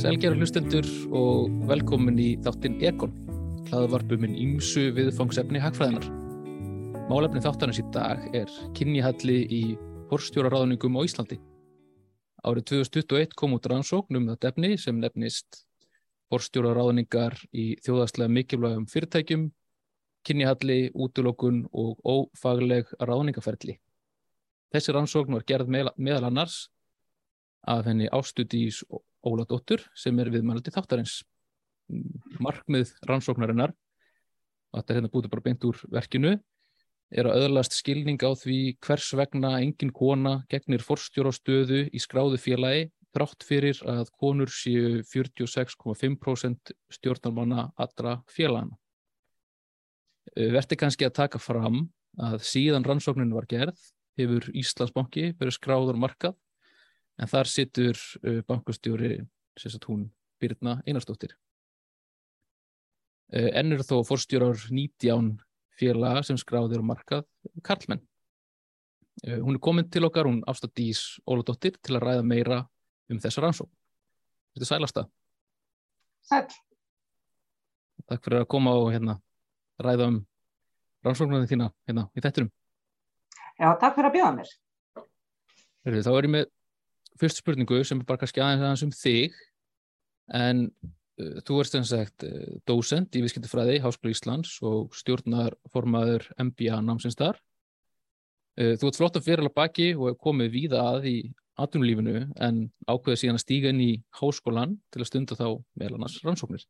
Sælgjara hlustendur og velkomin í þáttinn Ekon, hlaðvarpuminn ímsu viðfangsefni hagfræðinar. Málefni þáttanins í dag er kynnihalli í horstjóraráðningum á Íslandi. Árið 2021 kom út rannsókn um þetta efni sem nefnist horstjóraráðningar í þjóðastlega mikilvægum fyrirtækjum, kynnihalli, útlokun og ófagleg ráðningaferli. Þessi rannsókn var gerð meðal annars af henni Ástudís Óladóttur sem er viðmælandi þáttarins. Markmið rannsóknarinnar, og þetta er hérna búið bara beint úr verkinu, er að öðlast skilning á því hvers vegna engin kona gegnir forstjóra stöðu í skráðu félagi þrátt fyrir að konur séu 46,5% stjórnarmanna allra félagana. Verði kannski að taka fram að síðan rannsóknin var gerð hefur Íslandsbanki verið skráður markað en þar sittur uh, bankastjóri sérstaklega hún Birna Einarstóttir. Uh, enn eru þó forstjórar 19 félaga sem skráðir á markað Karlmenn. Uh, hún er komin til okkar, hún Ásta Dís Óladóttir til að ræða meira um þessa rannsók. Þetta er sælasta. Sæl. Takk fyrir að koma og hérna, ræða um rannsóknarnir þína hérna í þetturum. Já, takk fyrir að bjóða mér. Þá er ég með fyrst spurningu sem er bara kannski aðeins aðeins um þig en uh, þú erst eins og sagt uh, dósend í Vískindafræði í Háskóla Íslands og stjórnarformaður MBA námsins þar. Uh, þú ert flott að fyrir alveg baki og hefur komið víða að í atvinnulífinu en ákveðið síðan að stíga inn í háskólan til að stunda þá meðal annars rannsóknir.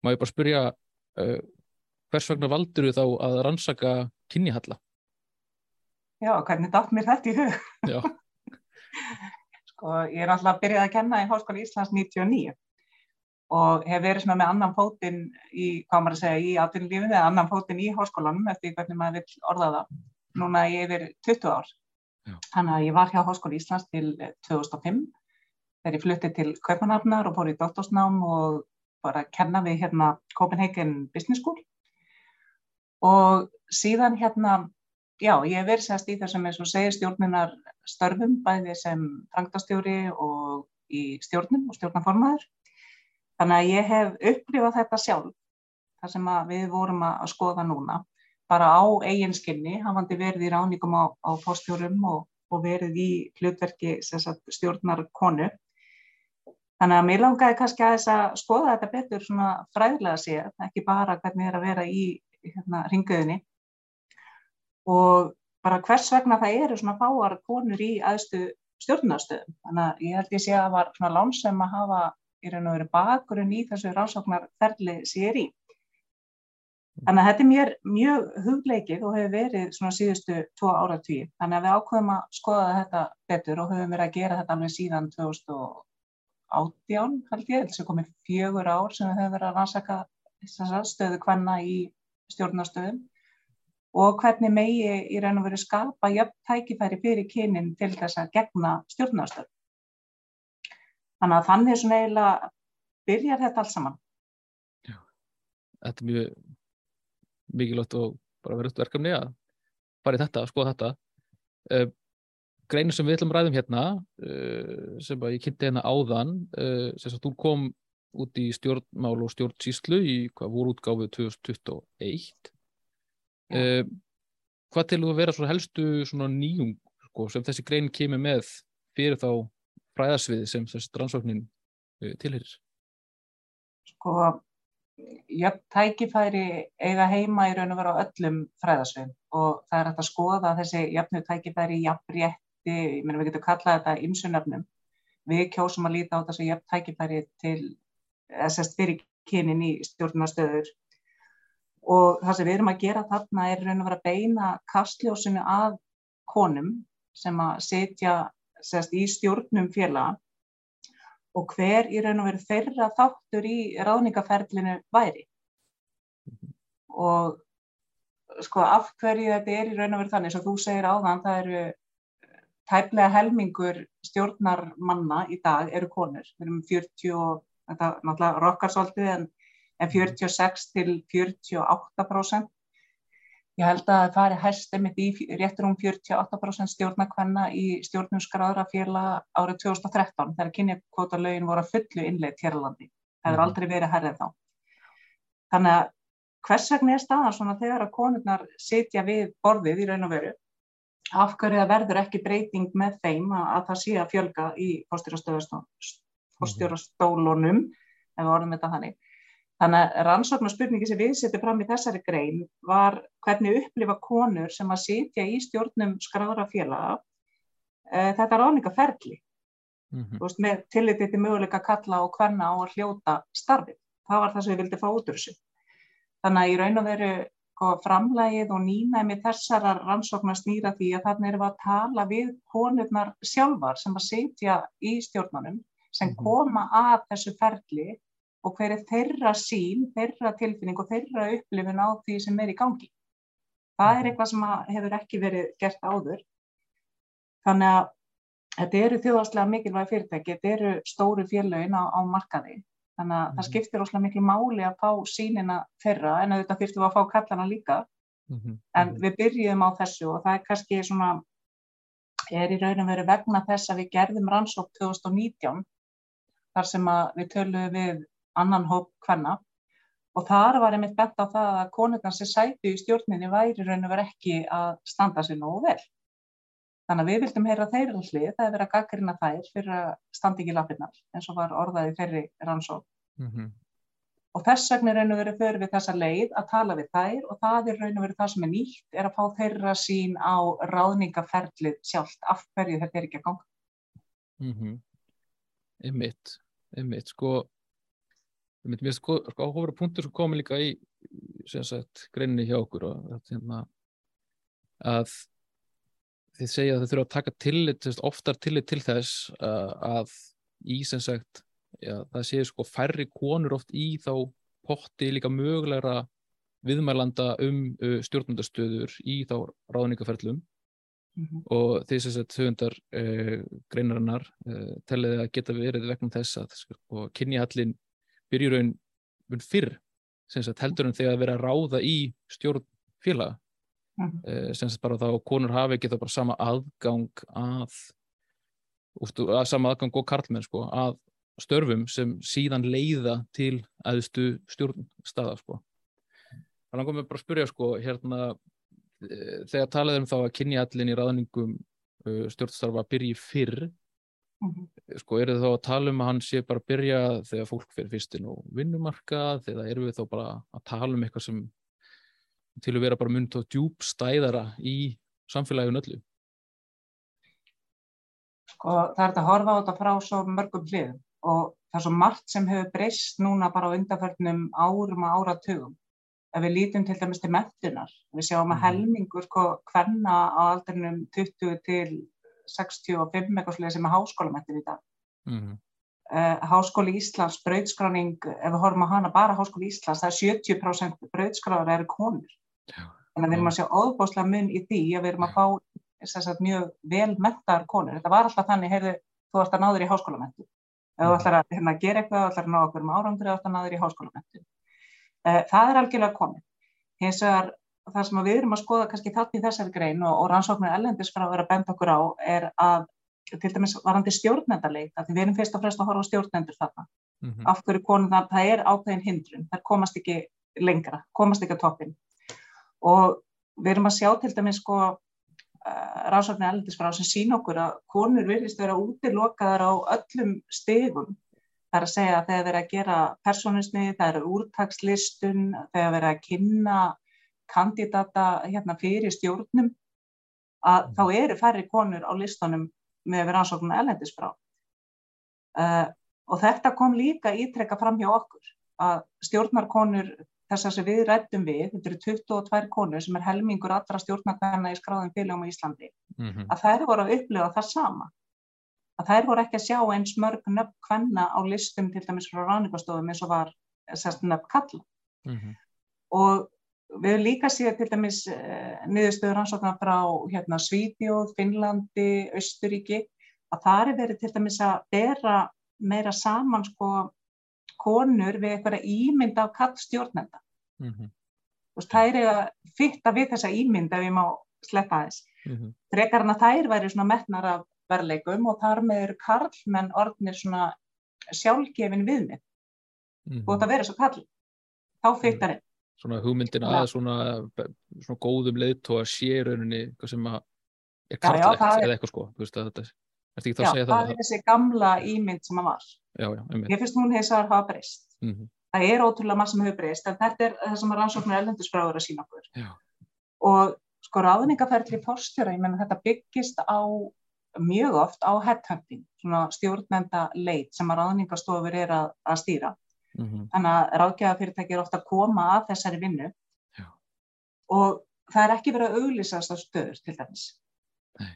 Má ég bara spyrja uh, hvers vegna valdur þú þá að rannsaka kynnihalla? Já, hvernig dætt mér þetta í hug? Já. Sko, ég er alltaf að byrja að kenna í Háskóla Íslands 99 og hef verið svona með annan fótinn í, hvað maður að segja, í atvinnulífinu eða annan fótinn í háskólanum eftir hvernig maður vil orða það. Núna ég er 20 ár. Já. Þannig að ég var hjá Háskóla Íslands til 2005 þegar ég flutti til Kaupanafnar og fór í doktorsnám og bara kenna við hérna Copenhagen Business School og síðan hérna já, ég hef verið sérst í þessum eins og segir stjórninar störfum bæði sem frangtastjóri og í stjórnum og stjórnaformaður. Þannig að ég hef upplifað þetta sjálf, þar sem við vorum að skoða núna, bara á eiginskinni, hafandi verið í ráningum á, á fórstjórum og, og verið í hlutverki stjórnar konu. Þannig að mér langaði kannski að þess að skoða þetta betur svona fræðilega sér, ekki bara hvernig það er að vera í hérna, ringuðinni og bara hvers vegna það eru svona fáar konur í aðstu stjórnastöðum. Þannig að ég held ég sé að það var svona lánsum að hafa í raun og verið bakgrunn í þessu rannsóknarferli sér í. Þannig að þetta er mér mjög hugleikið og hefur verið svona síðustu tvo ára tíu. Þannig að við ákveðum að skoða þetta betur og höfum verið að gera þetta alveg síðan 2018 held ég. Þessu komið fjögur ár sem við höfum verið að rannsaka stöðu hvenna í stjórnastöðum og hvernig megi í raun og veru skapa jöfn tækifæri fyrir kynin til þess að gegna stjórnastöð. Þannig að þannig svona eiginlega byrjar þetta alls saman. Já, þetta er mjög mikilvægt og bara verið verkefni að fara í þetta, að skoða þetta. Uh, Greinu sem við ætlum ræðum hérna, uh, sem ég kynnti hérna áðan, uh, sem að þú kom út í stjórnmál og stjórnsýslu í hvað voru útgáfið 2021 Uh, hvað til þú að vera svona helstu svona nýjung sko, sem þessi grein kemur með fyrir þá fræðarsvið sem þessi rannsóknin uh, tilherir? Sko, jöfn tækifæri eiga heima í raun og vera á öllum fræðarsvið og það er hægt að skoða þessi jöfnu tækifæri jafn rétti, ég meina við getum kallað þetta ymsunöfnum. Við kjósum að líta á þessi jöfn tækifæri til þess að fyrir kynin í stjórnastöður og það sem við erum að gera þarna er raun og vera að beina kastljósinu að konum sem að setja sérst, í stjórnum félaga. Og hver í raun og veru þeirra þáttur í ráðningaferlinu væri. Og sko af hverju þetta er í raun og veru þannig sem þú segir áðan það eru tæplega helmingur stjórnarmanna í dag eru konur, við erum 40 og þetta náttúrulega rokkar svolítið en en 46 til 48%. Ég held að það fari hæst einmitt í réttur um 48% stjórnarkvenna í stjórnum skráðra fjela árið 2013 þegar kynjakvota lögin voru að fullu innleitt hér á landi. Það hefur mhm. aldrei verið herrið þá. Þannig að hvers vegna er staðan svona þegar að konurnar sitja við borðið í raun og veru afhverju að verður ekki breyting með þeim að, að það sé að fjölga í fórstjórastólunum ef við orðum þetta þannig. Þannig að rannsóknarspurningi sem við setjum fram í þessari grein var hvernig upplifa konur sem að sitja í stjórnum skráðra félaga e, þetta ráningaferli mm -hmm. veist, með tillitið til möguleika kalla og hverna á að hljóta starfið. Það var það sem við vildum fá út úr þessu. Þannig að í raun og veru sko, framlægið og nýnæmi þessara rannsóknar snýra því að þannig erum við að tala við konurnar sjálfar sem að sitja í stjórnunum sem mhm. koma að þessu ferli og hver er þeirra sín, þeirra tilfinning og þeirra upplifin á því sem er í gangi. Það er mhm. eitthvað sem hefur ekki verið gert áður. Þannig að þetta eru þjóðarslega mikilvæg fyrirtæki, þetta eru stóru félögin á, á markaði. Þannig að mm -hmm. það mhm. skiptir óslega miklu máli að fá sínina þeirra en auðvitað þurftum að fá kallana líka. Mm -hmm. En mhm. við byrjum á þessu og það er kannski svona, er í raunum verið vegna þess að við gerðum rannsók 2019 þar sem við töluðum við annan hóp hvenna og þar var einmitt bett á það að konurnar sem sæti í stjórninni væri raun og verið ekki að standa sér nógu vel. Þannig að við vildum heyra þeirra hlið, það er verið að gaggrina þær fyrir að standa ekki lafinnar eins og var orðaði þeirri rannsók. Mm -hmm. Og þess vegna raun og verið fyrir við þessa leið að tala við þær og það er raun og verið það sem er nýtt, er að fá þeirra sín á ráðningaferlið sjálft, af hverju þetta er ekki að ganga. Mm -hmm. Einmitt, einmitt, sko Mér finnst sko, sko áhófra punktur sem komi líka í greinni hjá okkur og, hérna, að þið segja að þið þurfa að taka tillit, oftar tillit til þess uh, að í sem sagt, já, það séu sko færri konur oft í þá potti líka mögulegra viðmælanda um uh, stjórnundastöður í þá ráðningaferlum mm -hmm. og því sem sagt höfundar uh, greinarinnar uh, telliði að geta verið vegna þess að sko, kynjahallin byrjur raun fyrr sagt, heldur en þegar að vera að ráða í stjórn félaga mm eh, sem sagt bara þá konur hafi ekki þá bara sama aðgang að, ústu, að sama aðgang og karlmenn sko, að störfum sem síðan leiða til aðstu stjórnstaða sko. Þannig að komum við bara að spyrja sko, hérna, e, þegar talaðum þá að kynja allir í ráðningum uh, stjórnstarfa byrji fyrr Mm -hmm. Sko eru þið þá að tala um að hann sé bara að byrja þegar fólk fyrir fyrstin og vinnumarkað eða eru við þá bara að tala um eitthvað sem til að vera bara mynd og djúb stæðara í samfélaginu öllu? Sko það er að horfa á þetta frá svo mörgum hliðum og það er svo margt sem hefur breyst núna bara á undarförnum árum og áratugum. Ef við lítum til dæmis til mettunar, við sjáum að mhm. helmingur sko hverna á aldrinum 20 til 65 eitthvað slúið sem er háskólamettir í dag. Mm -hmm. uh, Háskóli Íslands, brauðskráning, ef við horfum á hana bara Háskóli Íslands, það er 70% brauðskráður eru konur. Já. Þannig að við erum að sjá óbáslega mun í því að við erum að fá sagt, mjög vel mettar konur. Þetta var alltaf þannig, heyrðu, þú ætti að náður í háskólamettu. Ef þú ætlar að hérna, gera eitthvað, þú ætlar að ná okkur um árangri, þú ætlar að náður í háskólamettu. Uh, það er algjörlega komið. Hins vegar það sem við erum að skoða kannski þátt í þessari grein og, og rannsóknir ellendis frá að vera benda okkur á er að til dæmis varandi stjórnendarleik að við erum fyrst og fremst að horfa stjórnendur þarna. Mm -hmm. af hverju konum það, það er ákveðin hindrun, það komast ekki lengra, komast ekki á toppin og við erum að sjá til dæmis sko uh, rannsóknir ellendis frá sem sín okkur að konur vilist vera útilokaðar á öllum stegum Það er að segja að þegar verið að gera personisni, það eru úrtakslistun, þegar verið að kynna kandidata hérna, fyrir stjórnum að mm. þá eru færri konur á listunum með við rannsóknum ellendisbrá. Uh, og þetta kom líka ítrekka fram hjá okkur að stjórnarkonur þess að við rættum við, þetta eru 22 konur sem er helmingur allra stjórnarkvæðina í skráðum félagum í Íslandi, mm -hmm. að þær voru að upplifa það sama. Að þær voru ekki að sjá eins mörg nöfn hvenna á listum til dæmis frá ráningastofum eins og var sérst nöfn kalla. Mm -hmm. Og Við höfum líka síðan til dæmis uh, niðurstöður ansóknar frá hérna, Svíðjóð, Finnlandi, Östuríki að það er verið til dæmis að bera meira saman sko konur við eitthvað ímynd af kall stjórnenda. Mm -hmm. þær er að fitta við þessa ímynd ef ég má sleppa þess mm -hmm. frekar en að þær væri svona metnar af verleikum og þar með eru karlmenn orðnir svona sjálfgefin viðmið mm -hmm. og þetta verður svo kall þá fyrtar einn Svona hugmyndin að svona, svona góðum leiðtóa sé rauninni sem að er karlægt eða eitthvað sko veist, þetta, já, það, það er þessi gamla ímynd sem að var. Já, já, ég finnst hún hefði að hafa breyst. Mm -hmm. það er ótrúlega maður sem hefur breyst en þetta er það sem að rannsóknir erlendusbráður að sína okkur. Og sko ráðningaferðli fórstjóra, ég menna þetta byggist á mjög oft á headhunting, svona stjórnmenda leit sem að ráðningastofur er að, að stýra. Mm -hmm. Þannig að ráðgjafafyrirtæki er ofta að koma að þessari vinnu Já. og það er ekki verið að auglýsast á stöður til dæmis. Nei.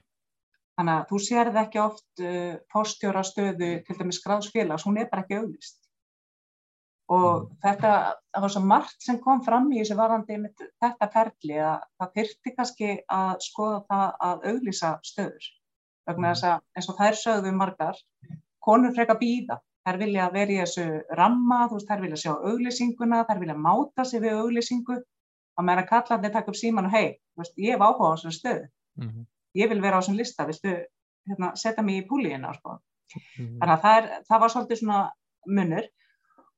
Þannig að þú sérð ekki oft uh, fórstjóra stöðu til dæmis gráðsfélags, hún er bara ekki auglýst. Og mm. þetta, það var svo margt sem kom fram í þessu varandi með þetta ferli að það þyrti kannski að skoða það að auglýsa stöður vegna þess að eins og þær sögðu margar, konur freka býða, þær vilja vera í þessu ramma, þú veist, þær vilja sjá auglýsinguna, þær vilja máta sig við auglýsingu, að meðan að kallandi takk upp síman og hei, ég hef áhuga á þessu stöðu, mm -hmm. ég vil vera á þessum lista, viltu hérna, setja mig í púlíina, sko. Mm -hmm. Þannig að það, er, það var svolítið svona munur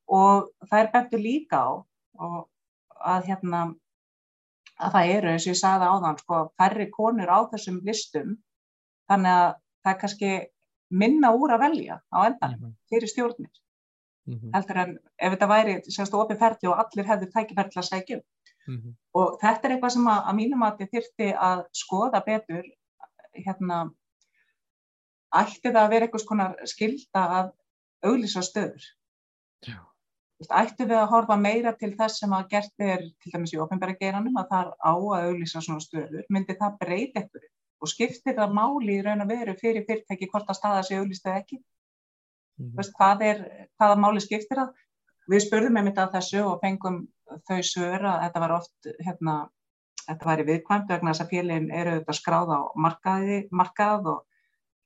og það er betur líka á og að hérna að það eru, eins og ég sagði áðan, sko, færri konur á þessum listum þannig að það er kannski minna úr að velja á endan mm -hmm. fyrir stjórnir mm -hmm. heldur en ef þetta væri sérstu opið ferdi og allir hefðu tækifærdi að segja mm -hmm. og þetta er eitthvað sem að, að mínum að þið þyrti að skoða betur hérna ætti það að vera eitthvað skonar skilda að auglýsa stöður Já. ætti við að horfa meira til þess sem að gert er til dæmis í ofinbæra geranum að það er á að auglýsa svona stöður myndi það breyta eitthvað og skiptir það máli í raun og veru fyrir fyrirtæki hvort að staða sig auðvist eða ekki mm -hmm. Vist, hvað er, hvaða máli skiptir það við spurðum einmitt að þessu og fengum þau sögur að þetta var oft hérna, þetta var í viðkvæmt vegna þess að félagin eru auðvitað skráð á markaði, markað og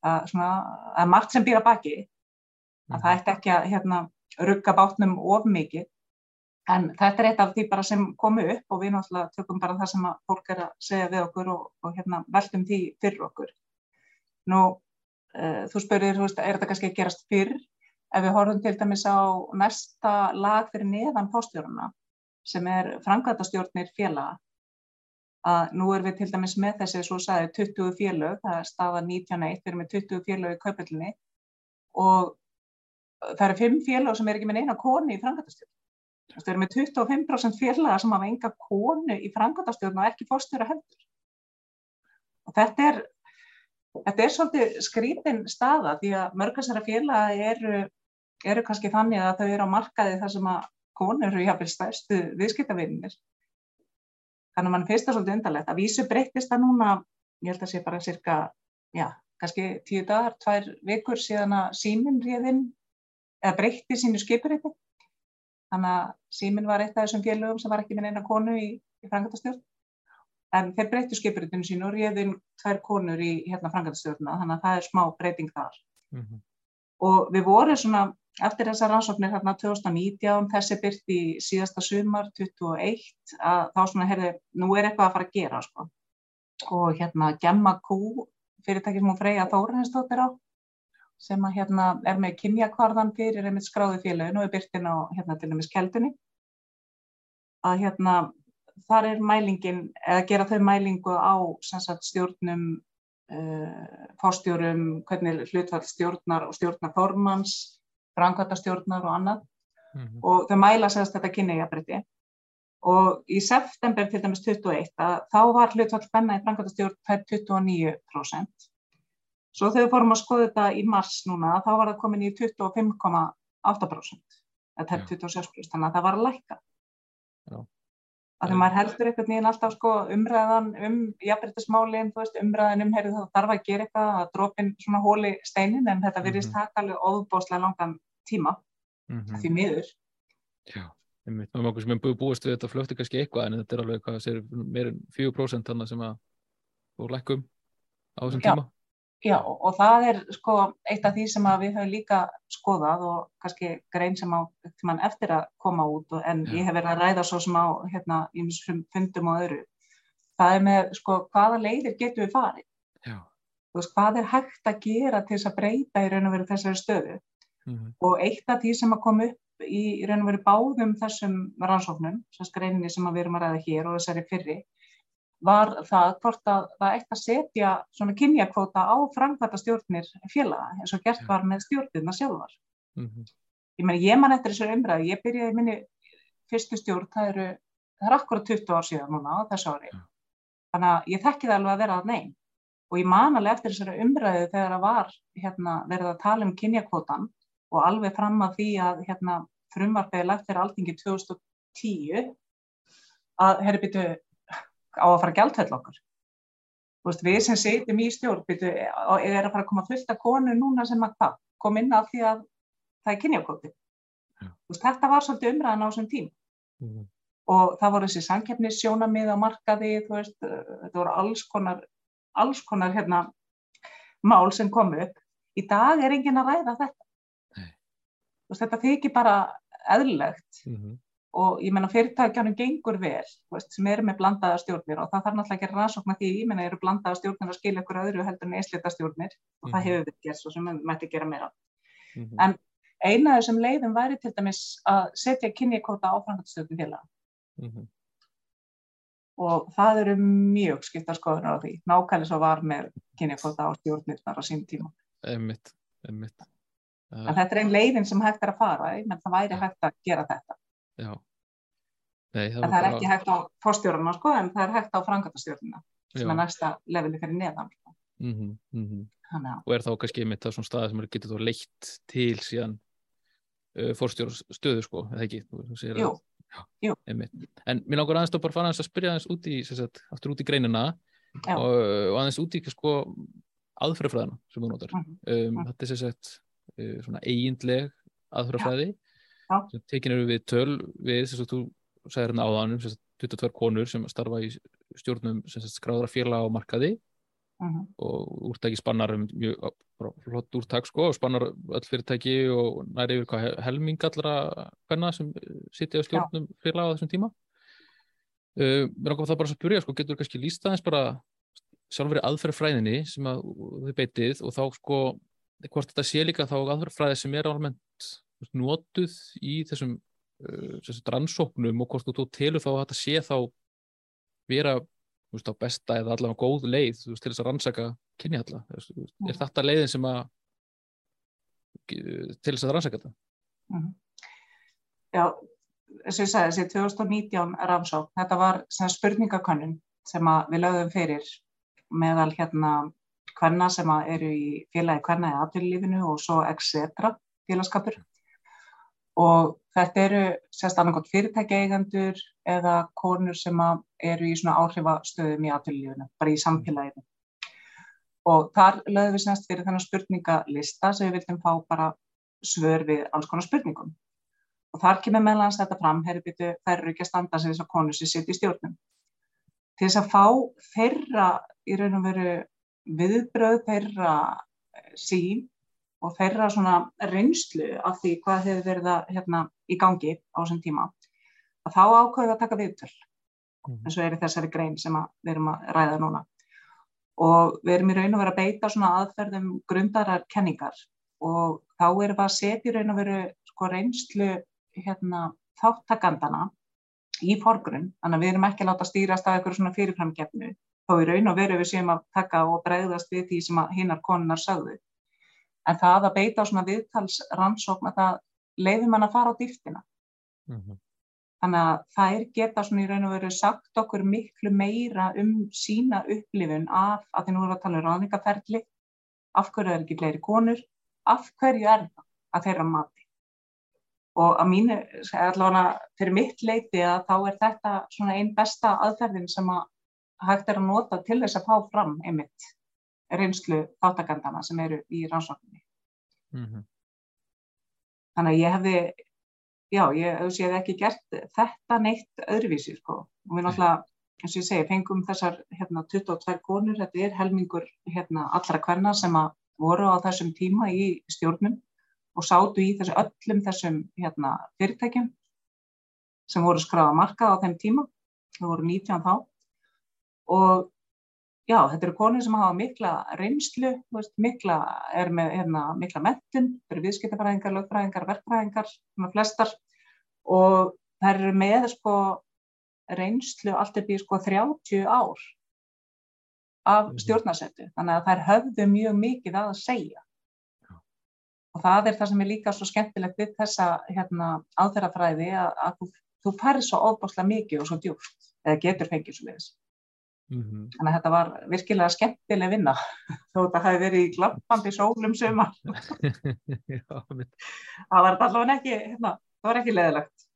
að, svona, að margt sem býra baki að mm -hmm. það ætti ekki að hérna, rugga bátnum of mikið En þetta er eitt af því bara sem komu upp og við náttúrulega tökum bara það sem að fólk er að segja við okkur og, og hérna, veltum því fyrir okkur. Nú, uh, þú spörir, þú veist, er þetta kannski að gerast fyrr? Ef við horfum til dæmis á næsta lag fyrir neðan fástjórnuna sem er framkvæmtastjórnir félaga, að nú er við til dæmis með þessi, svo sagði, 20 félög, það er staða 19.1, við erum með 20 félög í kaupöldinni og það eru 5 félög sem er ekki með eina koni í framkvæmtastjórn. Við erum með 25% félaga sem hafa enga konu í frangotastjórn og ekki fórstjóra heldur. Og þetta er, þetta er svolítið skrítin staða því að mörgarsara félaga eru, eru kannski þannig að þau eru á markaði þar sem að konur eru jáfnvel stærstu viðskiptavinnir. Þannig að mann finnst það svolítið undarlegt. Að vísu breytist það núna, ég held að sé bara cirka, já, kannski tíu dagar, tvær vikur síðan að síminn réðinn eða breytti sínu skipurreiti Þannig að síminn var eitt af þessum félögum sem var ekki með eina konu í, í frangatastjórn. En þeir breyttu skipurutinu sín og réðin tvær konur í hérna frangatastjórna, þannig að það er smá breyting þar. Mm -hmm. Og við vorum svona, eftir þessar rannsóknir hérna 2019, þessi byrti síðasta sumar, 21, að þá svona, herði, nú er eitthvað að fara að gera, sko. Og hérna, Gemma Q, fyrirtæki sem hún Freyja Þórahinsdóttir á, sem að hérna er með kynjakvarðan fyrir einmitt skráði félagin og er byrtin á hérna til dæmis keldunni. Að hérna þar er mælingin, eða gera þau mælingu á sagt, stjórnum uh, fástjórum hvernig hlutfall stjórnar og stjórnarformans frangværtastjórnar og annað. Mm -hmm. og þau mæla segast þetta kynniðjabriti og í september til dæmis 21 að þá var hlutfall benna í frangværtastjórn 29% Svo þegar við fórum að skoða þetta í mars núna, þá var það komin í 25,8%, eða 26%, þannig að það var að lækka. Þannig að maður heldur eitthvað nýjan alltaf sko, umræðan um jafnbryttismálinn, umræðan um heyrðu það þarf að gera eitthvað, að dropin svona hóli steinin, en þetta virðist -hmm. taka alveg óbúslega langan tíma, mm -hmm. því miður. Já, einmitt, og mjög sem er búist við þetta flökti kannski eitthvað, en þetta er alveg hvað, meirinn 4% þannig sem að þú lækum á þessum tíma. Já og það er sko eitt af því sem við höfum líka skoðað og kannski grein sem á eftir að koma út en Já. ég hef verið að ræða svo sem á hérna í fundum og öðru. Það er með sko hvaða leiðir getur við farið. Já. Þú veist hvað er hægt að gera til þess að breyta í raun og veru þessari stöðu mm -hmm. og eitt af því sem að koma upp í, raun og veru báðum þessum rannsóknum, sem skreininni sem við erum að ræða hér og þessari fyrri var það hvort að það eitt að setja svona kynjakvóta á framkvæmta stjórnir félaga eins og gert var með stjórnirna sjálfar. Mm -hmm. Ég menn, ég man eftir þessu umræði, ég byrjaði minni fyrstu stjórn, það eru, það er akkurat 20 ár síðan núna á þessu ári. Ja. Þannig að ég þekki það alveg að vera að neyn og ég man alveg eftir þessu umræði þegar það var hérna, verið að tala um kynjakvótan og alveg fram að því að hérna, frumvarpiði lagt fyrir aldingi 2010 að, herri byrju, á að fara gjaldhælla okkur. Veist, við sem setjum í stjórn byrju, er að fara að koma fullt af konu núna sem að hvað, kom inn af því að það er kynjakvoti. Þetta var svolítið umræðan á þessum tím. Mm. Og það voru þessi sankefnissjónamið á markaði, veist, þetta voru alls konar, alls konar hérna, mál sem kom upp. Í dag er engin að ræða þetta. Veist, þetta þykir bara eðlilegt. Mm -hmm og ég menna fyrirtækjanum gengur vel veist, sem eru með blandaða stjórnir og það þarf náttúrulega gera rannsókn að því, ég menna eru blandaða stjórnir að skilja ykkur öðru heldur en eislita stjórnir og mm -hmm. það mhm. hefur við gert svo sem við mætti gera meira mm -hmm. en eina af þessum leiðum væri til dæmis að setja kynjakóta á framkvæmstjórnum félag mm -hmm. og það eru mjög skipta skoðunar á því nákvæmlega svo var með kynjakóta á stjórnirnar á sín tíma einmitt, einmitt. Uh, en þetta er einn leiðin sem hægt er að fara, að Já. Nei, það, það er ekki hægt á fórstjórnuna sko, en það er hægt á frangatastjórnuna sem Já. er næsta leveli fyrir neðan. Sko. Mm -hmm, mm -hmm. Og er þá kannski einmitt það svona stað sem getur þá leitt til síðan uh, fórstjórnstöðu sko, eða ekki? Jú. Jú. En mér langar aðeins þá bara fara aðeins að spyrja aðeins út í, sagt, aftur út í greinina og, og aðeins út í sko aðfrafræðina sem þú notar. Mm -hmm. um, þetta er sem sagt uh, svona eigindleg aðfrafræði sem tekin eru við töl við, að þú sagði hérna áðanum 22 konur sem starfa í stjórnum skráðra félag á markaði uh mhm. -huh. og úrtæki spannar um mjög flott úrtæk sko og spannar öll fyrirtæki og næri yfir hvað helming allra hvenna sem sitja á stjórnum Já. félag á þessum tíma uh, mér langar það bara að spyrja sko, getur þú kannski lísta þess bara sjálfur aðferðfræðinni sem að þið beitið og þá sko hvort þetta sé líka þá aðferðfræði sem er almennt notuð í þessum uh, rannsóknum og hvort þú telur þá að þetta sé þá vera veist, besta eða allavega góð leið veist, til þess að rannsaka kynjahalla er mm. þetta leiðin sem að til þess að rannsaka þetta mm -hmm. Já þess að ég sagði þessi 2019 rannsók þetta var spurningakonnun sem við lögðum fyrir meðal hérna hvenna sem eru í félagi hvenna í aðlýfinu og svo etc. félagskapur og þetta eru sérst annarkot fyrirtækjaeigandur eða konur sem eru í svona áhrifastöðum í aðtöluðinu, bara í samfélaginu. Og þar lögum við semst fyrir þennan spurningalista sem við vildum fá bara svör við alls konar spurningum. Og þar kemur meðlans þetta fram, herri byttu, þær eru ekki að standa sem þessar konur sem sitt í stjórnum. Til þess að fá þeirra í raun og veru viðbröð þeirra sín og þeirra svona reynslu af því hvað hefur verið að, hérna, í gangi á þessum tíma að þá ákveðu að taka viðtöl. Mm. eins og er í þessari grein sem við erum að ræða núna. Og við erum í raun og veru að beita svona aðferðum grundarar kenningar og þá erum við að setja í raun og veru sko reynslu hérna, þáttakandana í forgrunn, þannig að við erum ekki að láta stýrast af eitthvað svona fyrirframgefnu. Þá í raun og veru við séum að taka og bregðast við því sem hinnar konunar sagðu en það að beita á svona viðtalsrannsókn að það leiður mann að fara á dýftina mm -hmm. þannig að það er geta svona í raun og veru sagt okkur miklu meira um sína upplifun af að því nú erum við að tala um ráðningaferli af hverju er ekki fleiri konur af hverju er það að þeirra mati? Og að mínu, allavega fyrir mitt leiti að þá er þetta svona einn besta aðferðin sem að hægt er að nota til þess að fá fram einmitt reynslu þáttakandana sem eru í rannsókninni. Mm -hmm. Þannig að ég hefði, já, ég hef séð ekki gert þetta neitt öðruvísi, sko. Og við náttúrulega eins og ég segi, fengum þessar hérna, 22 konur, þetta er helmingur hérna, allra kvenna sem að voru á þessum tíma í stjórnum og sátu í þessu, öllum þessum hérna, fyrirtækjum sem voru skráða markað á þeim tíma, það voru 19 þá og já, þetta eru konur sem hafa mikla reynslu, veist, mikla, er með hérna, mikla mentun, þetta eru viðskiptafræðingar, lögfræðingar, verkfræðingar, flestar og það eru með sko reynslu allt er býð sko 30 ár af mhm. stjórnarsettu þannig að þær höfðu mjög mikið að segja Já. og það er það sem er líka svo skemmtilegt við þessa hérna, áþærafræði að, að þú, þú færð svo óbáslega mikið og svo djúft eða getur fengið svo leiðis mm -hmm. þannig að þetta var virkilega skemmtileg vinna þó þetta hafi verið í glampandi sólum sömar það var allavega ekki hérna, það var ekki leðilegt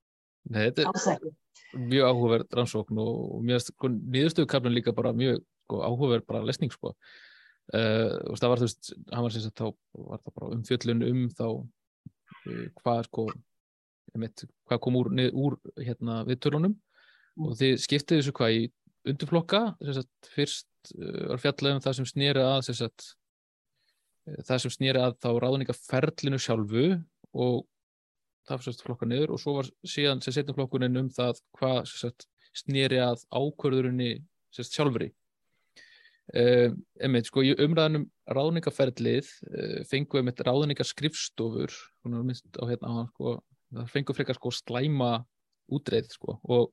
Nei, þetta er mjög áhugaverð rannsókn og mjög sko, nýðustöðukaflun líka bara mjög sko, áhugaverð bara lesning sko. Uh, og það var þú veist, hann var sem sagt þá var það bara umfjöllun um þá uh, hvað sko hvað kom úr, nið, úr hérna viðtörunum mm. og þið skiptið þessu hvað í undirflokka sagt, fyrst uh, var fjallað um það sem snýri að sagt, það sem snýri að þá ráðningaferlinu sjálfu og það var sérst flokka niður og svo var síðan sem setjum flokkunin um það hvað sérst snýri að ákvörðurinni sérst sjálfri. Um, einmitt sko í umræðanum ráðningaferðlið uh, fengum við með ráðningaskrifstofur á hérna sko, það fengum frekar sko slæma útreið sko og,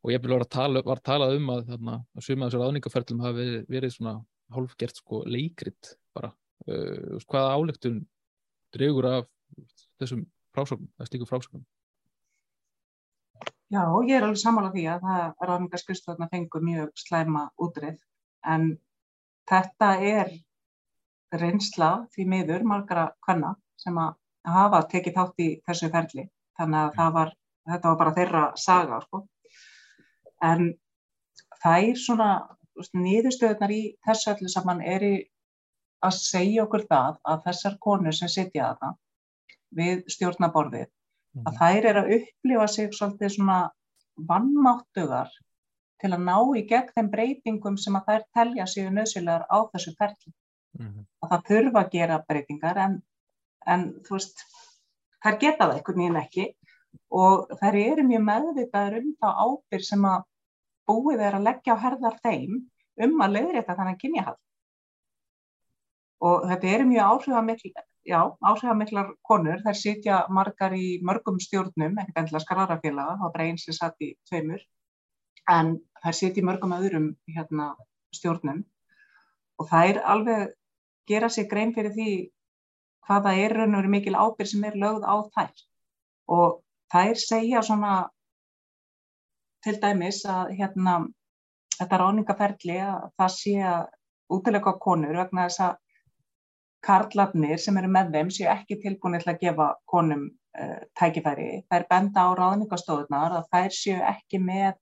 og ég vera að tala var talað um að þarna að suma þessu ráðningaferðlum hafi verið, verið svona hálfgert sko leikrit bara uh, hvaða álegtun draugur af þessum frásögnum, það er slíku frásögnum. Já, ég er alveg samála því að það ráðningarskristöðuna fengur mjög slæma útrið en þetta er reynsla því miður margara kvanna sem að hafa tekið þátt í þessu ferli þannig að var, þetta var bara þeirra saga sko. En það er svona nýðustöðunar í þessu öllu saman er að segja okkur það að þessar konur sem sitja það við stjórnaborðið mm. að þær er að upplifa sig svolítið svona vannmáttugar til að ná í gegn þeim breytingum sem að þær telja sig nöðsynlegar á þessu ferli mm. að það þurfa að gera breytingar en, en þú veist þær geta það einhvern veginn ekki og þær eru mjög meðvitaður um þá ábyrg sem að búið er að leggja á herðar þeim um að leiðrétta þannig kynjahald. Og þetta eru mjög áhrifamikl já, áhrifamiklar konur, þær sitja margar í mörgum stjórnum, ekkert endilega skararafélaga, það var bara eins sem satt í tveimur, en þær sitja í mörgum öðrum hérna, stjórnum. Og þær alveg gera sig grein fyrir því hvaða er raun og veru mikil ábyrg sem er lögð á þær. Og þær segja svona til dæmis að hérna, þetta ráningaferli að það sé að útilega konur vegna þess að karlarnir sem eru með þeim séu ekki tilbúinir til að gefa konum uh, tækifæri. Það er benda á ráðningastóðunar að þær séu ekki með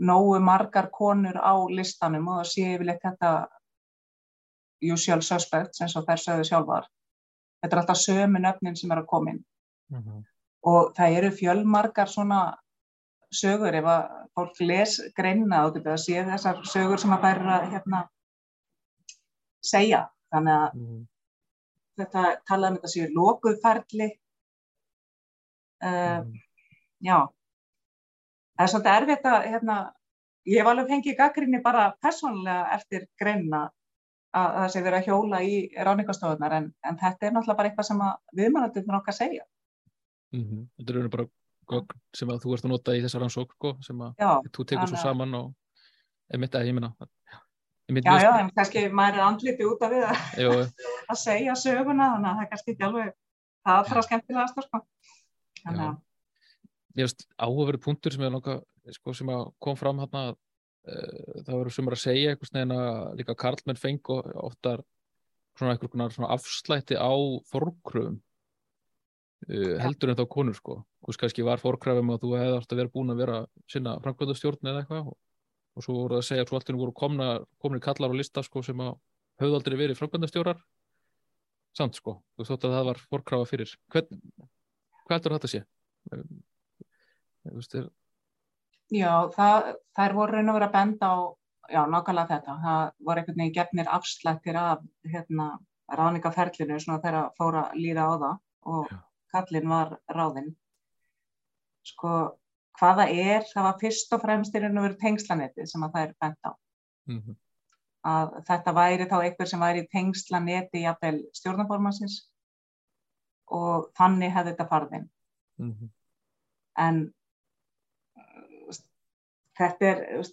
nógu margar konur á listanum og það séu yfirleitt þetta usual suspects eins og þær sögðu sjálfar. Þetta er alltaf sömu nöfnin sem er að komin mm -hmm. og það eru fjölmargar svona sögur ef að fólk les greina og þetta séu þessar sögur sem að þær hérna, segja þannig að mm. þetta talaðum þetta séu lókuðferðli uh, mm. já það er svolítið erfitt að hérna, ég hef alveg fengið gaggrinni bara personlega eftir greina að það sé verið að hjóla í ráningastofunar en, en þetta er náttúrulega bara eitthvað sem viðmannandi fyrir okkar að segja mm -hmm. Þetta eru bara gögn sem að þú ert að nota í þessar rannsók sko, sem að já, þú tekur svo saman og emitt að ég minna Já, já, en kannski maður er andliti út af við að, að segja söguna, þannig að það er kannski ekki alveg það allra skemmtilegast sko. þannig að Ég veist, áhugaverið punktur sem, langa, sko, sem kom fram hérna uh, það voru sem að segja eitthvað snegina líka Karlmenn feng og oftar svona eitthvað svona afslætti á fórkröfum uh, heldur en þá konur sko, hvers kannski var fórkröfum að þú hefði alltaf verið búin að vera sinna framkvæmdastjórn eða eitthvað og og svo voru að segja að svo alltaf voru komna, komni kallar á lista sko, sem höfðu aldrei verið framkvæmdastjórar samt sko, þú þótt að það var fórkrafa fyrir Hvern, hvað heldur þetta að sé? Þú veist, er Já, það, þær voru raun og verið að benda á, já, nákvæmlega þetta. Það voru einhvern veginn gefnir afslættir af hérna, ráningaferlinu svona þegar að fóra að líða á það og já. Kallin var ráðinn. Sko, hvaða er, það var fyrst og fremst í raun og verið tengslanetti sem að það er benda á. Mm -hmm. Að þetta væri þá einhver sem væri tengslanetti jafnvel stjórnaformansins og þannig hefði þetta farðinn. Mm -hmm. En þetta er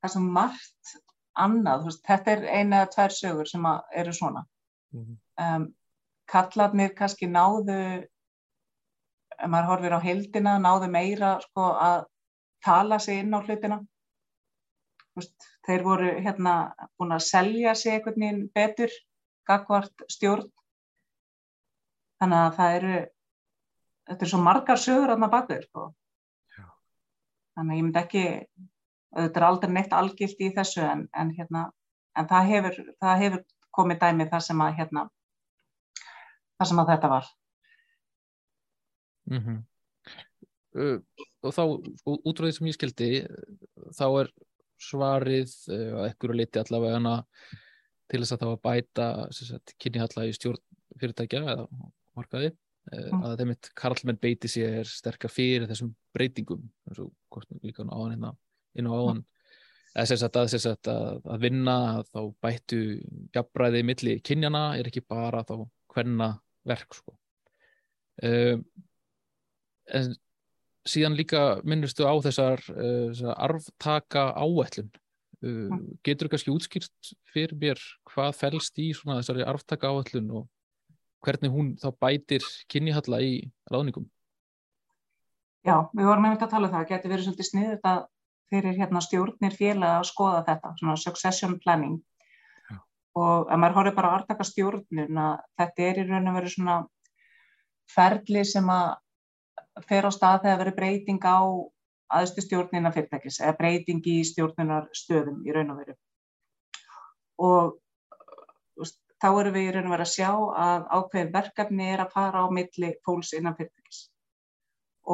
það sem margt annað, þetta er eina eða tvær sögur sem eru svona mm -hmm. um, kallarnir kannski náðu ef maður horfir á heldina náðu meira sko, að tala sig inn á hlutina. Veist, þeir voru hérna búin að selja sig einhvern veginn betur gagvart stjórn. Þannig að það eru þetta er svo margar sögur aðna bakur sko. Þannig að ég myndi ekki þetta er aldrei neitt algilt í þessu en, en, hérna, en það, hefur, það hefur komið dæmi þar sem að hérna, þar sem að þetta var mm -hmm. uh, og þá út frá því sem ég skildi þá er svarið uh, að ekkur liti allavega hana til þess að það var bæta kynnihallega í stjórn fyrirtækja eða markaði mm. að þeim eitt Karlmenn beiti sér sterkar fyrir þessum breytingum eins og hvort líka á hann hérna inn á áðan eða sem sagt að, sem sagt að, að vinna að þá bættu jafnbræði milli kynjana er ekki bara þá hvenna verk sko. uh, en síðan líka minnustu á þessar, uh, þessar arftaka áætlun uh, getur þú kannski útskýrt fyrir mér hvað fælst í þessari arftaka áætlun og hvernig hún þá bætir kynjihalla í ráðningum? Já, við vorum einmitt að tala um það, getur verið svolítið sniðið að fyrir hérna, stjórnir félag að skoða þetta, svona succession planning Já. og ef maður horfið bara að artaka stjórnir, þetta er í raun og veru svona ferli sem að fer á stað þegar verið breyting á aðstu stjórnina fyrirtækis eða breyting í stjórnunar stöðum í raun og veru og þá erum við í raun og verið að sjá að ákveðin verkefni er að fara á milli fólks innan fyrirtækis.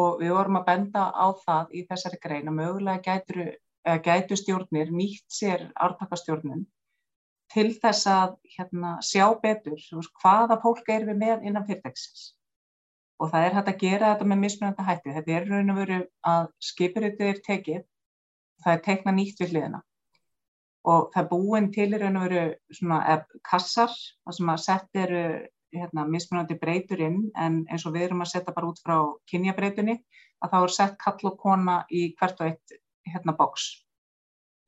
Og við vorum að benda á það í þessari grein að mögulega gætu, gætu stjórnir nýtt sér ártakastjórnum til þess að hérna, sjá betur hvaða fólk er við með innan fyrirtækisins. Og það er hægt að gera þetta með mismunandi hætti. Þetta er raun og verið að skipurritið er tekið, það er tekna nýtt við hliðina og það er búin til raun og veru svona kassar sem að setja eru hérna, mismunandi breytur inn en eins og við erum að setja bara út frá kynjabreitunni að þá er sett kall og kona í hvert og eitt hérna bóks.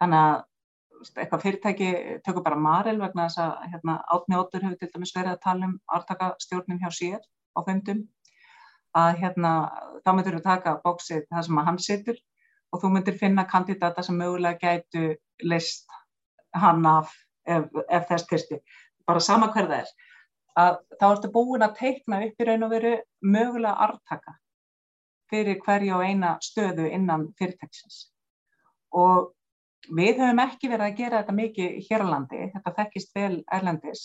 Þannig að eitthvað fyrirtæki tökur bara maril vegna þess að hérna, átni ótur hefur til dæmis verið að tala um ártakastjórnum hjá sér á fundum að hérna þá myndur við taka bóksið það sem hann situr og þú myndir finna kandidata sem mögulega gætu list hann af ef, ef þess kyrsti, bara sama hver það er. Að þá ertu búin að teikna upp í raun og veru mögulega artaka fyrir hverja og eina stöðu innan fyrirtæksins og við höfum ekki verið að gera þetta mikið hér á landi, þetta þekkist vel erlendis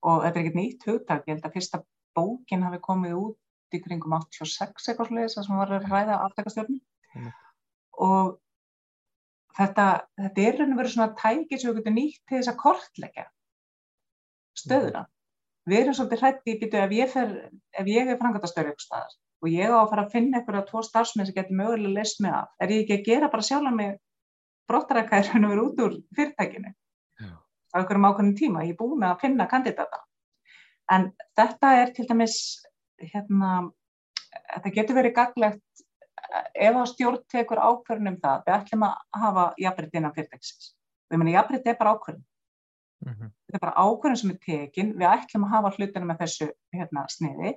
og þetta er ekkert nýtt hugtak, ég held að fyrsta bókin hafi komið út í kringum 86 eitthvað sluðis sem var að ræða aftakastjórnum mm. og þetta, þetta er raun og verið svona tæki sem við getum nýtt til þess að kortleggja stöðuna. Við erum svolítið hrætti í býtu ef ég, fer, ef ég er frangatastöru ykkur staðar og ég á að fara að finna að tvo starfsmenn sem getur mögulega leist mig af, er ég ekki að gera bara sjálf mig brottarækkaður raun og verið út úr fyrirtækinu Já. á einhverjum ákveðnum tíma, ég er búin að finna kandidata. En þetta er til dæmis, hérna, þetta getur verið gaglegt ef að stjórn tekur ákvörðunum það, við ætlum að hafa jafnbreytt innan fyrirtæksins. Við meina jafnbreytt er bara ákvörðun. Mm -hmm. Þetta er bara ákvörðun sem er tekin, við ætlum að hafa hlutinu með þessu hérna, sniði,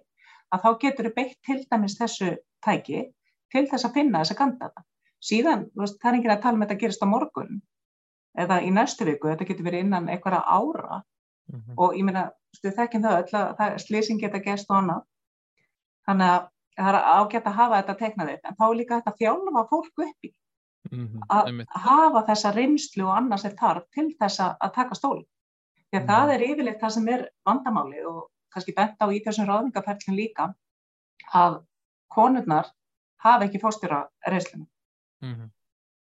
að þá getur við beitt til dæmis þessu tæki til þess að finna þessa kandata. Síðan, veist, það er ekki að tala um þetta gerist á morgun eða í næstu viku, þetta getur verið innan einhverja ára mm -hmm. og ég meina, stu þekkinn það öll að slýsing geta gæst og annað. Þannig að það er ágætt að hafa þetta teiknað upp en þá er líka þetta þjálfa fólk upp í mm -hmm, að hafa þessa reynslu og annars er þarf til þess að taka stól því að mm -hmm. það er yfirleitt það sem er vandamáli og kannski bent á í þessum ráðningaferlin líka að konurnar hafa ekki fórstjóra reyslinu mm -hmm.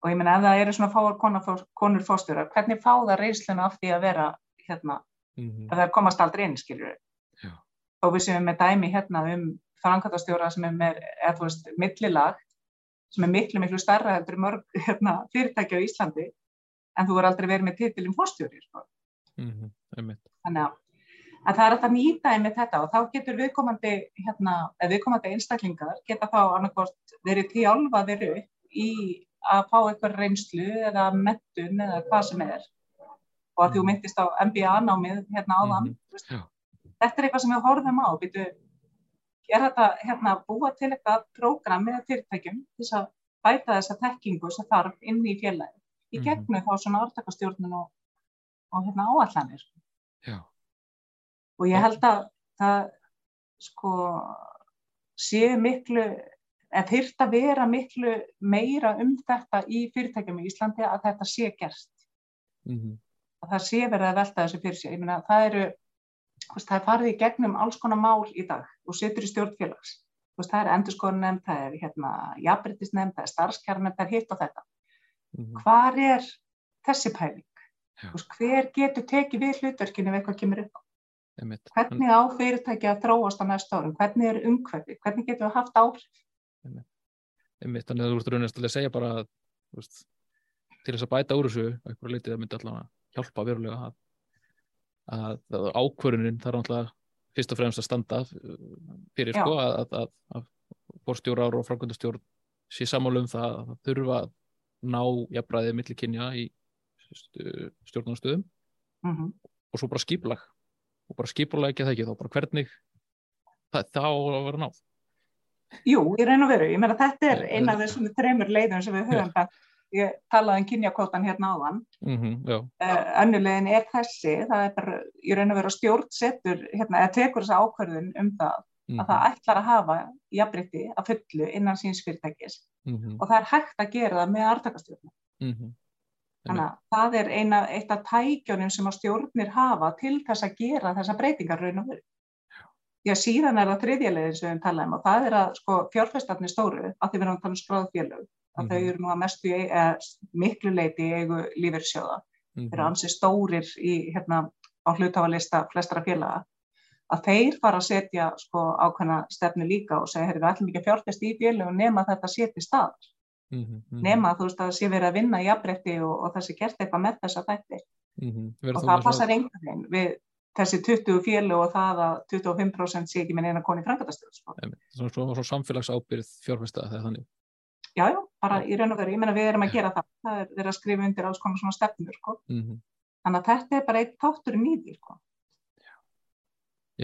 og ég menna ef það eru svona fáar konur, konur fórstjóra, hvernig fá það reysluna af því að vera hérna, -hmm. að það komast aldrei inn, skiljur við. Og við séum með dæmi hérna um framkvæmtastjóra sem er með, eða þú veist, millilag, sem er miklu, miklu starra heldur mörg hérna, fyrirtæki á Íslandi, en þú er aldrei verið með titilum fórstjóri, sko. Mm -hmm. Þannig að að það er alltaf nýta einmitt þetta og þá getur viðkomandi, hérna, viðkomandi einstaklingar geta þá annarkort verið tjálfaðir upp í að fá eitthvað reynslu eða mettun eða hvað sem er og að þú mhm. myndist á MBA-námið hérna áðan mm -hmm. þetta er eitthvað sem við horfum á býtu, er þetta hérna búa til eitthvað prógram með fyrirtækjum þess að bæta þessa tekkingu sem þarf inn í félagi í mhm. gegnum mm -hmm. þá svona orðtakastjórnun og, og hérna áallanir Já og ég held að það sko sé miklu en þurft að vera miklu meira um þetta í fyrirtækjum í Íslandi að þetta sé gerst mm -hmm. að það sé verið að velta þessu fyrir sig, ég meina það eru það er farið í gegnum alls konar mál í dag og setur í stjórnfélags það er endurskoðunemnd, það er hérna jafnbrytisnemnd, það er starfskjarnemnd, það er hitt og þetta mm -hmm. hvar er þessi pæling? Veist, hver getur tekið við hlutverkinu ef eitthvað kemur upp á? Einmitt. Hvernig á fyrirtæki að þróast á næsta árum? Hvernig er umhverfi? Hvernig getur við haft áhrif? Þannig að þú ert raunast að segja bara veist, til þess að bæta úr þessu eitthvað litið að myndi allavega hjálpa verulega að, að, að ákvörunin þarf alltaf fyrst og fremst að standa fyrir sko að borstjórar og framkvæmdastjórn sé samálum það að þurfa að ná jafnbræðið millikinja í stjórnarnstöðum mm -hmm. og svo bara skiplag og bara skipulega það ekki þá bara hvernig það, þá að vera náð. Jú, ég reyna að vera, ég meina þetta er eina af þessum tremur leiðum sem við höfum ja. Ég talaði um kynjakótan hérna áðan mm -hmm, uh, önnulegin er þessi það er bara, ég reyna að vera stjórnsettur hérna, eða tekur þessa ákverðun um það mm -hmm. að það ætlar að hafa jafnbreytti að fullu innan síns fyrirtækis mm -hmm. og það er hægt að gera það með artakastjórnum mhm. Þannig að það er eina, eitt af tækjónum sem að stjórnir hafa til þess að gera þessa breytingar raun og veru. Já, síðan er það þriðjarleginn sem við talaðum og það er að sko, fjárfæstarnir stóru, að því við erum að tala um skráðfélög, að mm -hmm. þau eru nú að mestu í, eða, miklu leiti í eigu lífeyrissjóða. Mm -hmm. Þeir eru ansið stórir í, hérna, á hlutafalista flestara félaga. Að þeir fara að setja sko, ákveðna stefnu líka og segja, við ætlum ekki að fjárfæst í félög nema þetta setja staðar. Mm -hmm. nema þú veist að það sé verið að vinna í jafnbretti og, og það sé gert eitthvað með þessa þætti mm -hmm. og það passar einhvern veginn við þessi 20 fjölu og það að 25% sé ekki með eina koni frangatastöð sko. Svo, svo, svo samfélagsábyrð fjárfesta þegar þannig Já, já, bara í raun og veru, ég menna við erum að gera það það er, er að skrifa undir alls konar svona stefnur sko. mm -hmm. þannig að þetta er bara eitt þáttur í nýði sko. Já,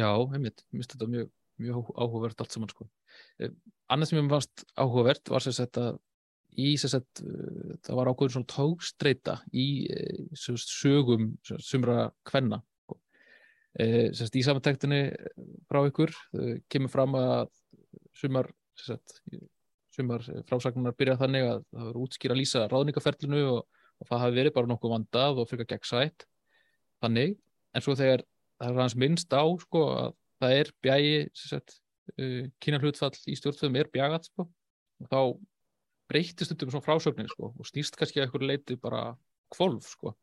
já einmitt, mér finnst þetta mjög, mjög áhugavert allt saman sko. eh, Annað sem ég fannst áhugavert var sér að í sett, uh, það var ákveður svona tókstreita í uh, sett, sögum sumra kvenna e, sett, í samantektinni frá ykkur kemur fram að sumar sett, sumar frásagnar byrja þannig að það verður útskýra að lýsa ráðningaferlinu og, og það hafi verið bara nokkuð vandað og fyrir gegnsætt þannig, en svo þegar það er hans minnst á sko að það er bjægi uh, kynna hlutfall í stjórnfjöðum er bjagat sko og þá breytist um svona frásögnin sko, og snýst kannski að einhverju leiti bara kvolf sko.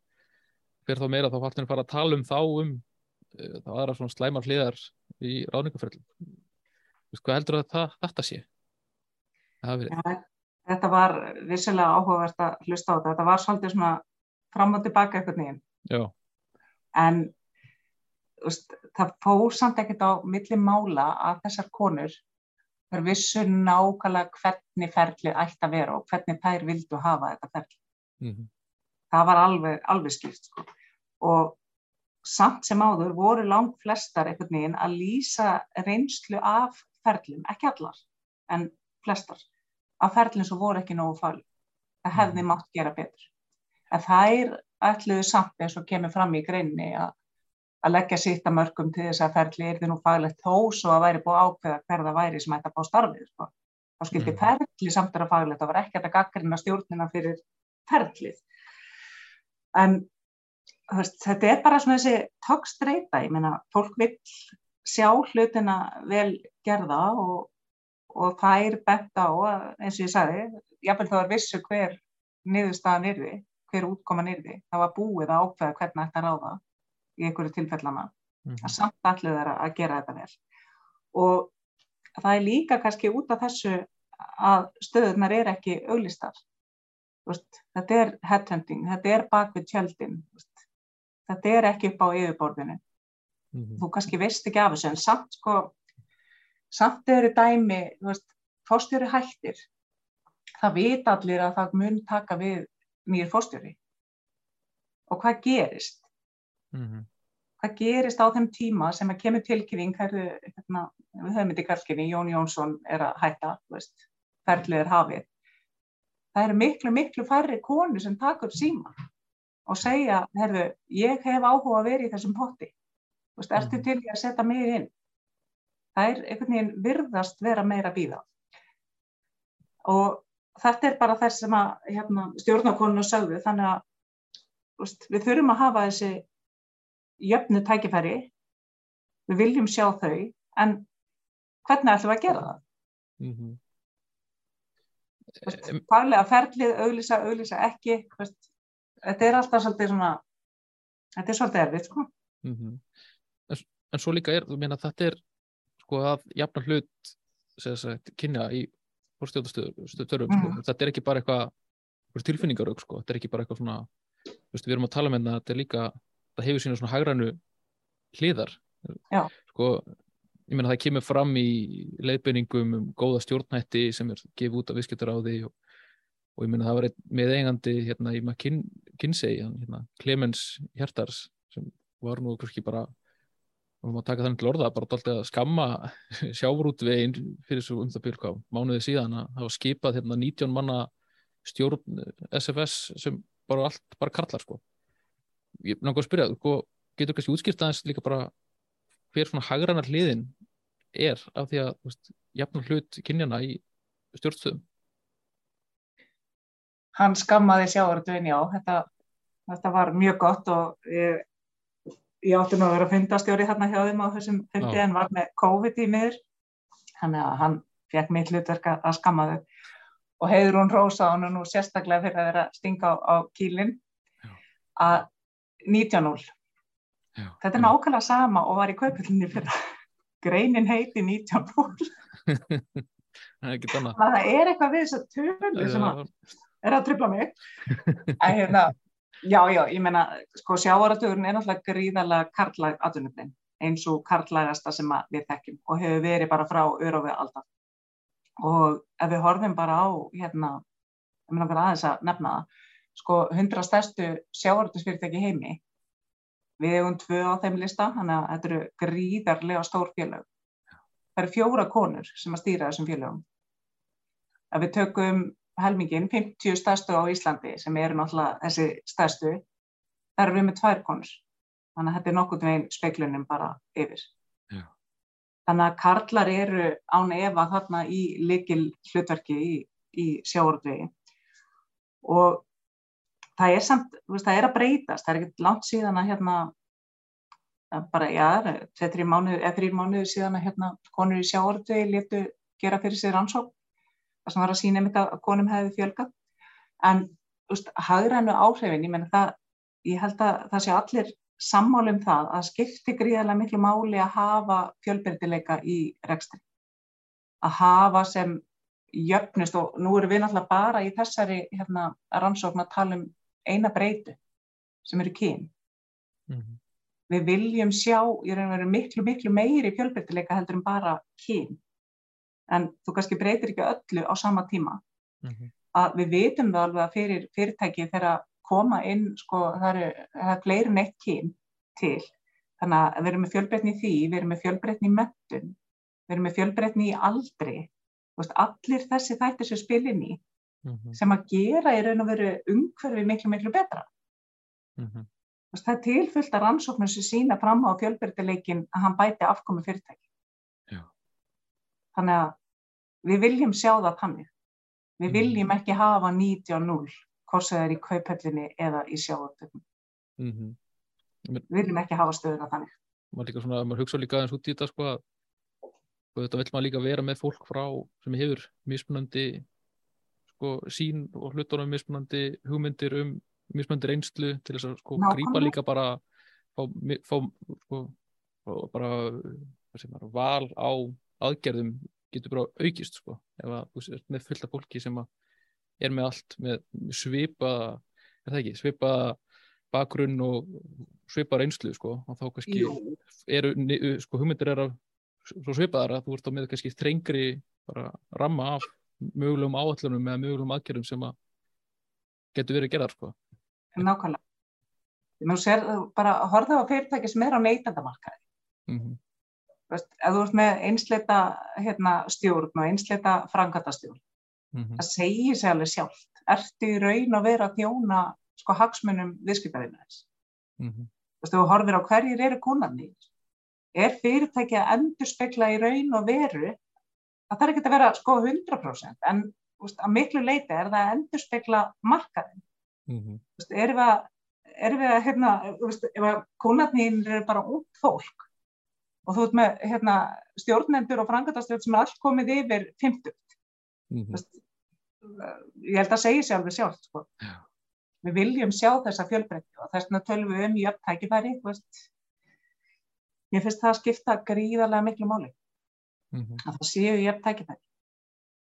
fyrir þá meira þá henni fara að tala um þá um uh, þá aðra svona slæmar hliðar í ráðningarferðlum hvað heldur að það, þetta sé? Ja, þetta var vissilega áhugavert að hlusta á þetta þetta var svolítið svona fram og tilbaka eitthvað nýjum en veist, það fór samt ekkert á milli mála að þessar konur þær vissu nákvæmlega hvernig ferlið ætti að vera og hvernig þær vildu hafa þetta ferlið. Mm -hmm. Það var alveg, alveg skipt sko. Og samt sem áður voru langt flestar einhvern veginn að lýsa reynslu af ferlum, ekki allar, en flestar, af ferlum sem voru ekki nógu fæli. Það hefði mm. mátt gera betur. En þær ætluðu samt eins og kemur fram í greinni að að leggja sitt að mörgum til þess að ferli er því nú faglegt þó svo að væri búið ákveða hverða væri sem ætti að fá starfið sko. þá skildi mm. ferli samt að faglegt það var ekkert að gaggrina stjórnina fyrir ferlið en veist, þetta er bara svona þessi tókstreita, ég meina fólk vil sjá hlutina vel gerða og, og það er bent á eins og ég sagði, jáfnveg þá er vissu hver niðurstaðan yrði, hver útkoman yrði, það var búið að ákveða hvernig þetta ráða í einhverju tilfellana, mm að samt allir þeirra að gera þetta vel. Og það er líka kannski út af þessu að stöðunar er ekki auglistar. Þetta er headhunting, þetta er bakvið tjöldin, þetta er ekki upp á yfirborðinu. Mm -hmm. Þú kannski veist ekki af þessu en samt sko, samt eru dæmi, fórstjóri hættir, það vita allir að það mun taka við nýjir fórstjóri og hvað gerist? Mm -hmm. hvað gerist á þeim tíma sem að kemur tilkynning hérna, við höfum þetta í kallkynni Jón Jónsson er að hætta ferlið er hafið. Það eru miklu miklu færri konu sem taka upp síma og segja, herðu, ég hef áhuga að vera í þessum potti. Vist, ertu mhm. til að setja mig inn það er einhvern veginn virðast vera meira bíða og þetta er bara þess sem að hérna, stjórnakonuna sögðu þannig að veist, við þurfum að hafa þessi jöfnu tækifæri við viljum sjá þau en hvernig ætlum við að gera það mm -hmm. veist, parlega ferlið auglýsa, auglýsa ekki veist, þetta er alltaf svolítið svona þetta er svolítið erfið sko. mm -hmm. en, en svo líka er þú meina þetta er sko að jafna hlut kynja í fórstjóðastöðurum sko. mm. þetta er ekki bara eitthvað tilfinningarög sko. þetta er ekki bara eitthvað svona veist, við erum að tala með um það þetta er líka, það hefur sína svona hagrannu hliðar sko, ég meina það kemur fram í leiðbeiningum um góða stjórnhætti sem er gefið út af því og, og ég meina það var með eigandi hérna í McKinsey hérna, Clemens Hjertars sem var nú kannski bara og maður taka þannig til orða bara alltaf að skamma sjávrútveginn fyrir svo um það byrja mánuðið síðan að var skipað hérna 19 manna stjórn SFS sem bara allt bara karlar sko. Ég er náttúrulega að spyrja, sko, getur kannski útskipt aðeins líka bara hver svona hagranar hliðin er af því að jafnum hlut kynjana í stjórnstöðum? Hann skammaði sjávrútveginn, já. Þetta, þetta var mjög gott og ég ég átti nú að vera fundastjóri hérna hjá þeim á þessum fundi en var með COVID í miður. Þannig að hann fekk mitt hlutverk að skamma þau. Og heiður hún rosa hann nú sérstaklega fyrir að vera stinga á, á kílin að 19.0 þetta er nákvæmlega sama og var í kaupillinni fyrir greinin heiti 19.0 það er eitthvað við þess að tölu sem að er að tripla mig. Að hérna Já, já, ég meina, sko sjávaratugurinn er náttúrulega gríðarlega karlæg aðunumlinn eins og karlægasta sem við þekkjum og hefur verið bara frá öru við alltaf. Og ef við horfum bara á, hérna, ég meina aðeins að nefna það, sko hundra stærstu sjávaratugsfyrirtæki heimi, við hefum tvö á þeim lista, þannig að þetta eru gríðarlega stór félög. Það eru fjóra konur sem að stýra þessum félögum. Ef við tökum helmingin, 50 stærstu á Íslandi sem eru náttúrulega þessi stærstu, þar eru við með tvær konur. Þannig að þetta er nokkur veginn speiklunum bara yfir. Já. Þannig að karlar eru án efa þarna í likil hlutverki í, í sjáordvegi og það er samt, veist, það er að breytast, það er ekkert langt síðan að hérna, bara já, þrjir mánuður mánuð síðan að hérna konur í sjáordvegi letu gera fyrir sig rannsók það sem var að sína einmitt að konum hefði fjölgat en hagrænu áhrifin, ég menna það ég held að það sé allir sammálum það að skipti gríðarlega miklu máli að hafa fjölbyrdileika í rekstri. Að hafa sem jöfnist og nú erum við náttúrulega bara í þessari hérna, rannsókn að tala um eina breytu sem eru kyn. Mm -hmm. við viljum sjá ég er að vera miklu miklu meiri fjölbyrdileika heldur en bara kyn en þú kannski breytir ekki öllu á sama tíma mm -hmm. að við vitum það alveg að fyrir fyrirtæki þegar að koma inn sko það er, fleiri neitt kyn til þannig að við erum með fjölbreytni í því við erum með fjölbreytni í möttun við erum með fjölbreytni í aldri veist, allir þessi þættir sem spilin í mm -hmm. sem að gera í raun og veru umhverfi miklu miklu betra mm -hmm. veist, það er tilfullt að rannsóknum sem sína fram á fjölbreytileikin að hann bæti afkomi fyrirtæki Þannig að við viljum sjá það þannig. Við mm. viljum ekki hafa 90-0 hvort það er í kauphellinni eða í sjávartöknum. Mm -hmm. Við viljum ekki hafa stöðuna þannig. Svona, maður hugsa líka aðeins út í þetta sko að þetta vil maður líka vera með fólk frá sem hefur mismunandi sko, sín og hlutunum mismunandi hugmyndir um mismunandi reynslu til þess að sko, grípa líka bara fá, fá sko, fá bara maður, val á aðgerðum getur bara aukist sko. ef að þú ert með fullta fólki sem að er með allt með svipa er það ekki, svipa bakgrunn og svipa reynslu sko, og þá kannski eru, sko, hugmyndir er að svo svipaðar að þú ert á með kannski þrengri bara ramma af mögulegum áallunum eða mögulegum aðgerðum sem að getur verið gerðar sko. nákvæmlega. Nú sér bara horfðu á fyrirtæki sem er á neytandamarkaði. mm -hmm. Veist, ef þú ert með einsleita hérna, stjórn og einsleita frangatastjórn, Mm það segir sér alveg sjálft. Ertu í raun að vera að þjóna sko hagsmunum viðskiptaðinnaðins? -hmm. Þú veist, þú horfir á hverjir eru kúnarnir, er fyrirtæki að endur spekla í raun og veru, það þarf ekki að vera sko 100%, en veist, að miklu leiti er það að endur spekla markaðin. Mm -hmm. Veist, erum við að, erum við að hérna, að kúnarnir eru bara út fólk og þú ert með hérna, stjórnendur og frangatastjórn sem er allt komið yfir 50, Mm þú veist, ég held að segja sér alveg sjálft, sko. Við viljum sjá þessa fjölbreytti og þess vegna tölum við um jöfn tækifæri, ég finnst það að skipta gríðarlega miklu máli, -hmm. að það séu jöfn tækifæri.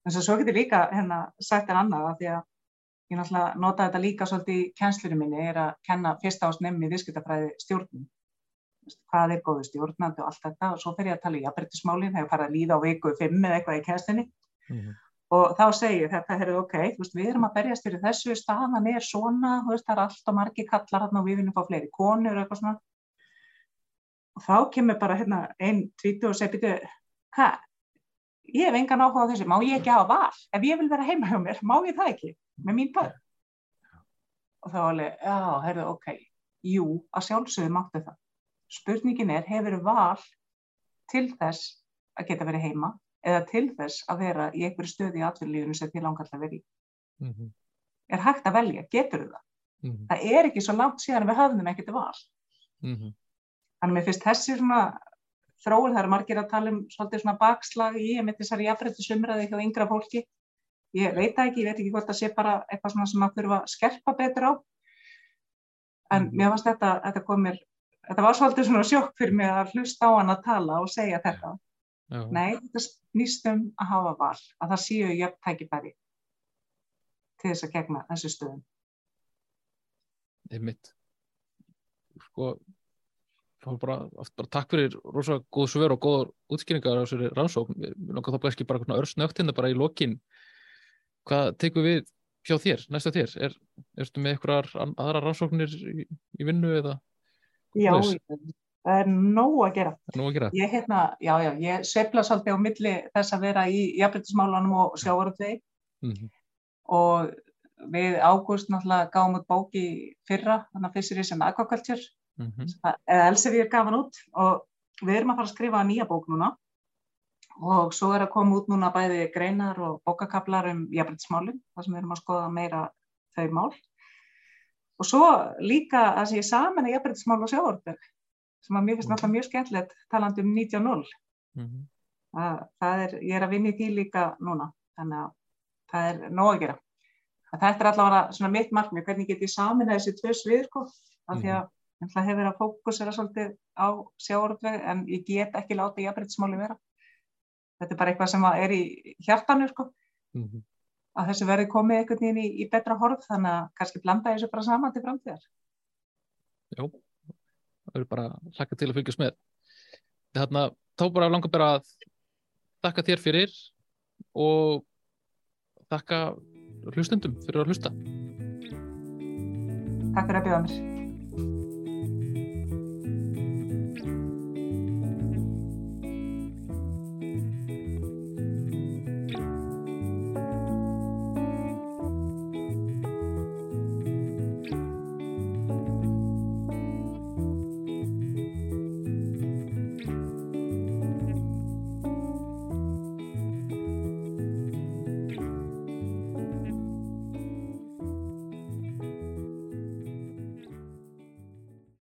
En svo getur líka hérna sagt en annað að því að ég náttúrulega nota þetta líka svolítið í kennslunum minni, er að kenna fyrsta ás nefni viðskiptafræði stjórnum. Hvað er góðu stjórnandi og allt þetta og svo fer ég að tala í jafnbryttismálin, hefur farið að líða á viku fimm eða eitthvað í kennslinni Mm -hmm. og þá segir þetta, heyrðu, ok, veist, við erum að berjast fyrir þessu, staðan er svona, veist, það er allt og margi kallar og við viljum fá fleiri konur og eitthvað svona. Og þá kemur bara hérna einn tvítu og segir, hvað, ég hef engan áhuga á þessu, má ég ekki hafa val? Ef ég vil vera heima hjá mér, má ég það ekki með mín börn? Og þá alveg, já, heyrðu, ok, jú, að sjálfsögðu máttu það. Spurningin er, hefur val til þess að geta verið heima eða til þess að vera í einhverju stöði í atvinnulífinu sem þið langar að vera í. Mm -hmm. Er hægt að velja, getur það? Mm -hmm. Það er ekki svo langt síðan við höfðum ekkert val. Mm -hmm. Þannig að mér finnst þessi svona þróun, það eru margir að tala um svolítið svona bakslag í, ég myndi þessari jafnrættu sumraði hjá yngra fólki. Ég veit það ekki, ég veit ekki hvort það sé bara eitthvað svona sem að þurfa að skerpa betur á. En Mhm. mér fannst þetta, þetta komir, þetta var svolítið svona sjokk fyrir mig að hlusta á hann að tala og segja þetta. Já. Nei, þetta snýst um að hafa val, að það séu jöfn tækifæri til þess að gegna þessu stöðum. einmitt sko bara, bara takk fyrir rosa góð svör og góður útskýringar á þessari rannsókn Mér langar þá bara ekki bara svona örsnögt hérna bara í lokin hvað tekur við hjá þér, næsta þér er, ertu með einhverjar aðra rannsóknir í, í vinnu eða Já, það er nóg að gera. er nú að gera Ég, hérna, já, já, ég sveifla svolítið á milli þess að vera í jafnbrytismálunum og sjávarútvegi mm -hmm. og við ágúst náttúrulega gáum út bóki fyrra, þannig að Fisheries and Aquaculture, Mm -hmm. eða Elsevier gaf hann út og við erum að fara að skrifa nýja bók núna og svo er að koma út núna bæði greinar og bókakablar um jafnbrytismálin, þar sem við erum að skoða meira þau mál. Og svo líka að sé saman að jafnbrytismál og sjávarútveg, sem að mér finnst náttúrulega mjög skemmtilegt talandi um 19.0 Mm -hmm. að það er, ég er að vinna í því líka núna, þannig að það er nóg að gera. Að þetta er allavega svona mitt markmið, hvernig get ég samin þessi tvö svið, sko, af því að það hefur verið að fókusera svolítið á sjáurútveg, en ég get ekki láta jafnbrytismáli vera. Þetta er bara eitthvað sem er í hjartanu, sko, Mm -hmm. Að þessu verði komið einhvern veginn í, í betra horf, þannig að kannski blanda þessu bara saman til framtíðar. Já, það eru bara hlaka til að fylgjast með þarna, þá bara langar bara að þakka þér fyrir og þakka hlustundum fyrir að hlusta Takk fyrir að bjóða mér.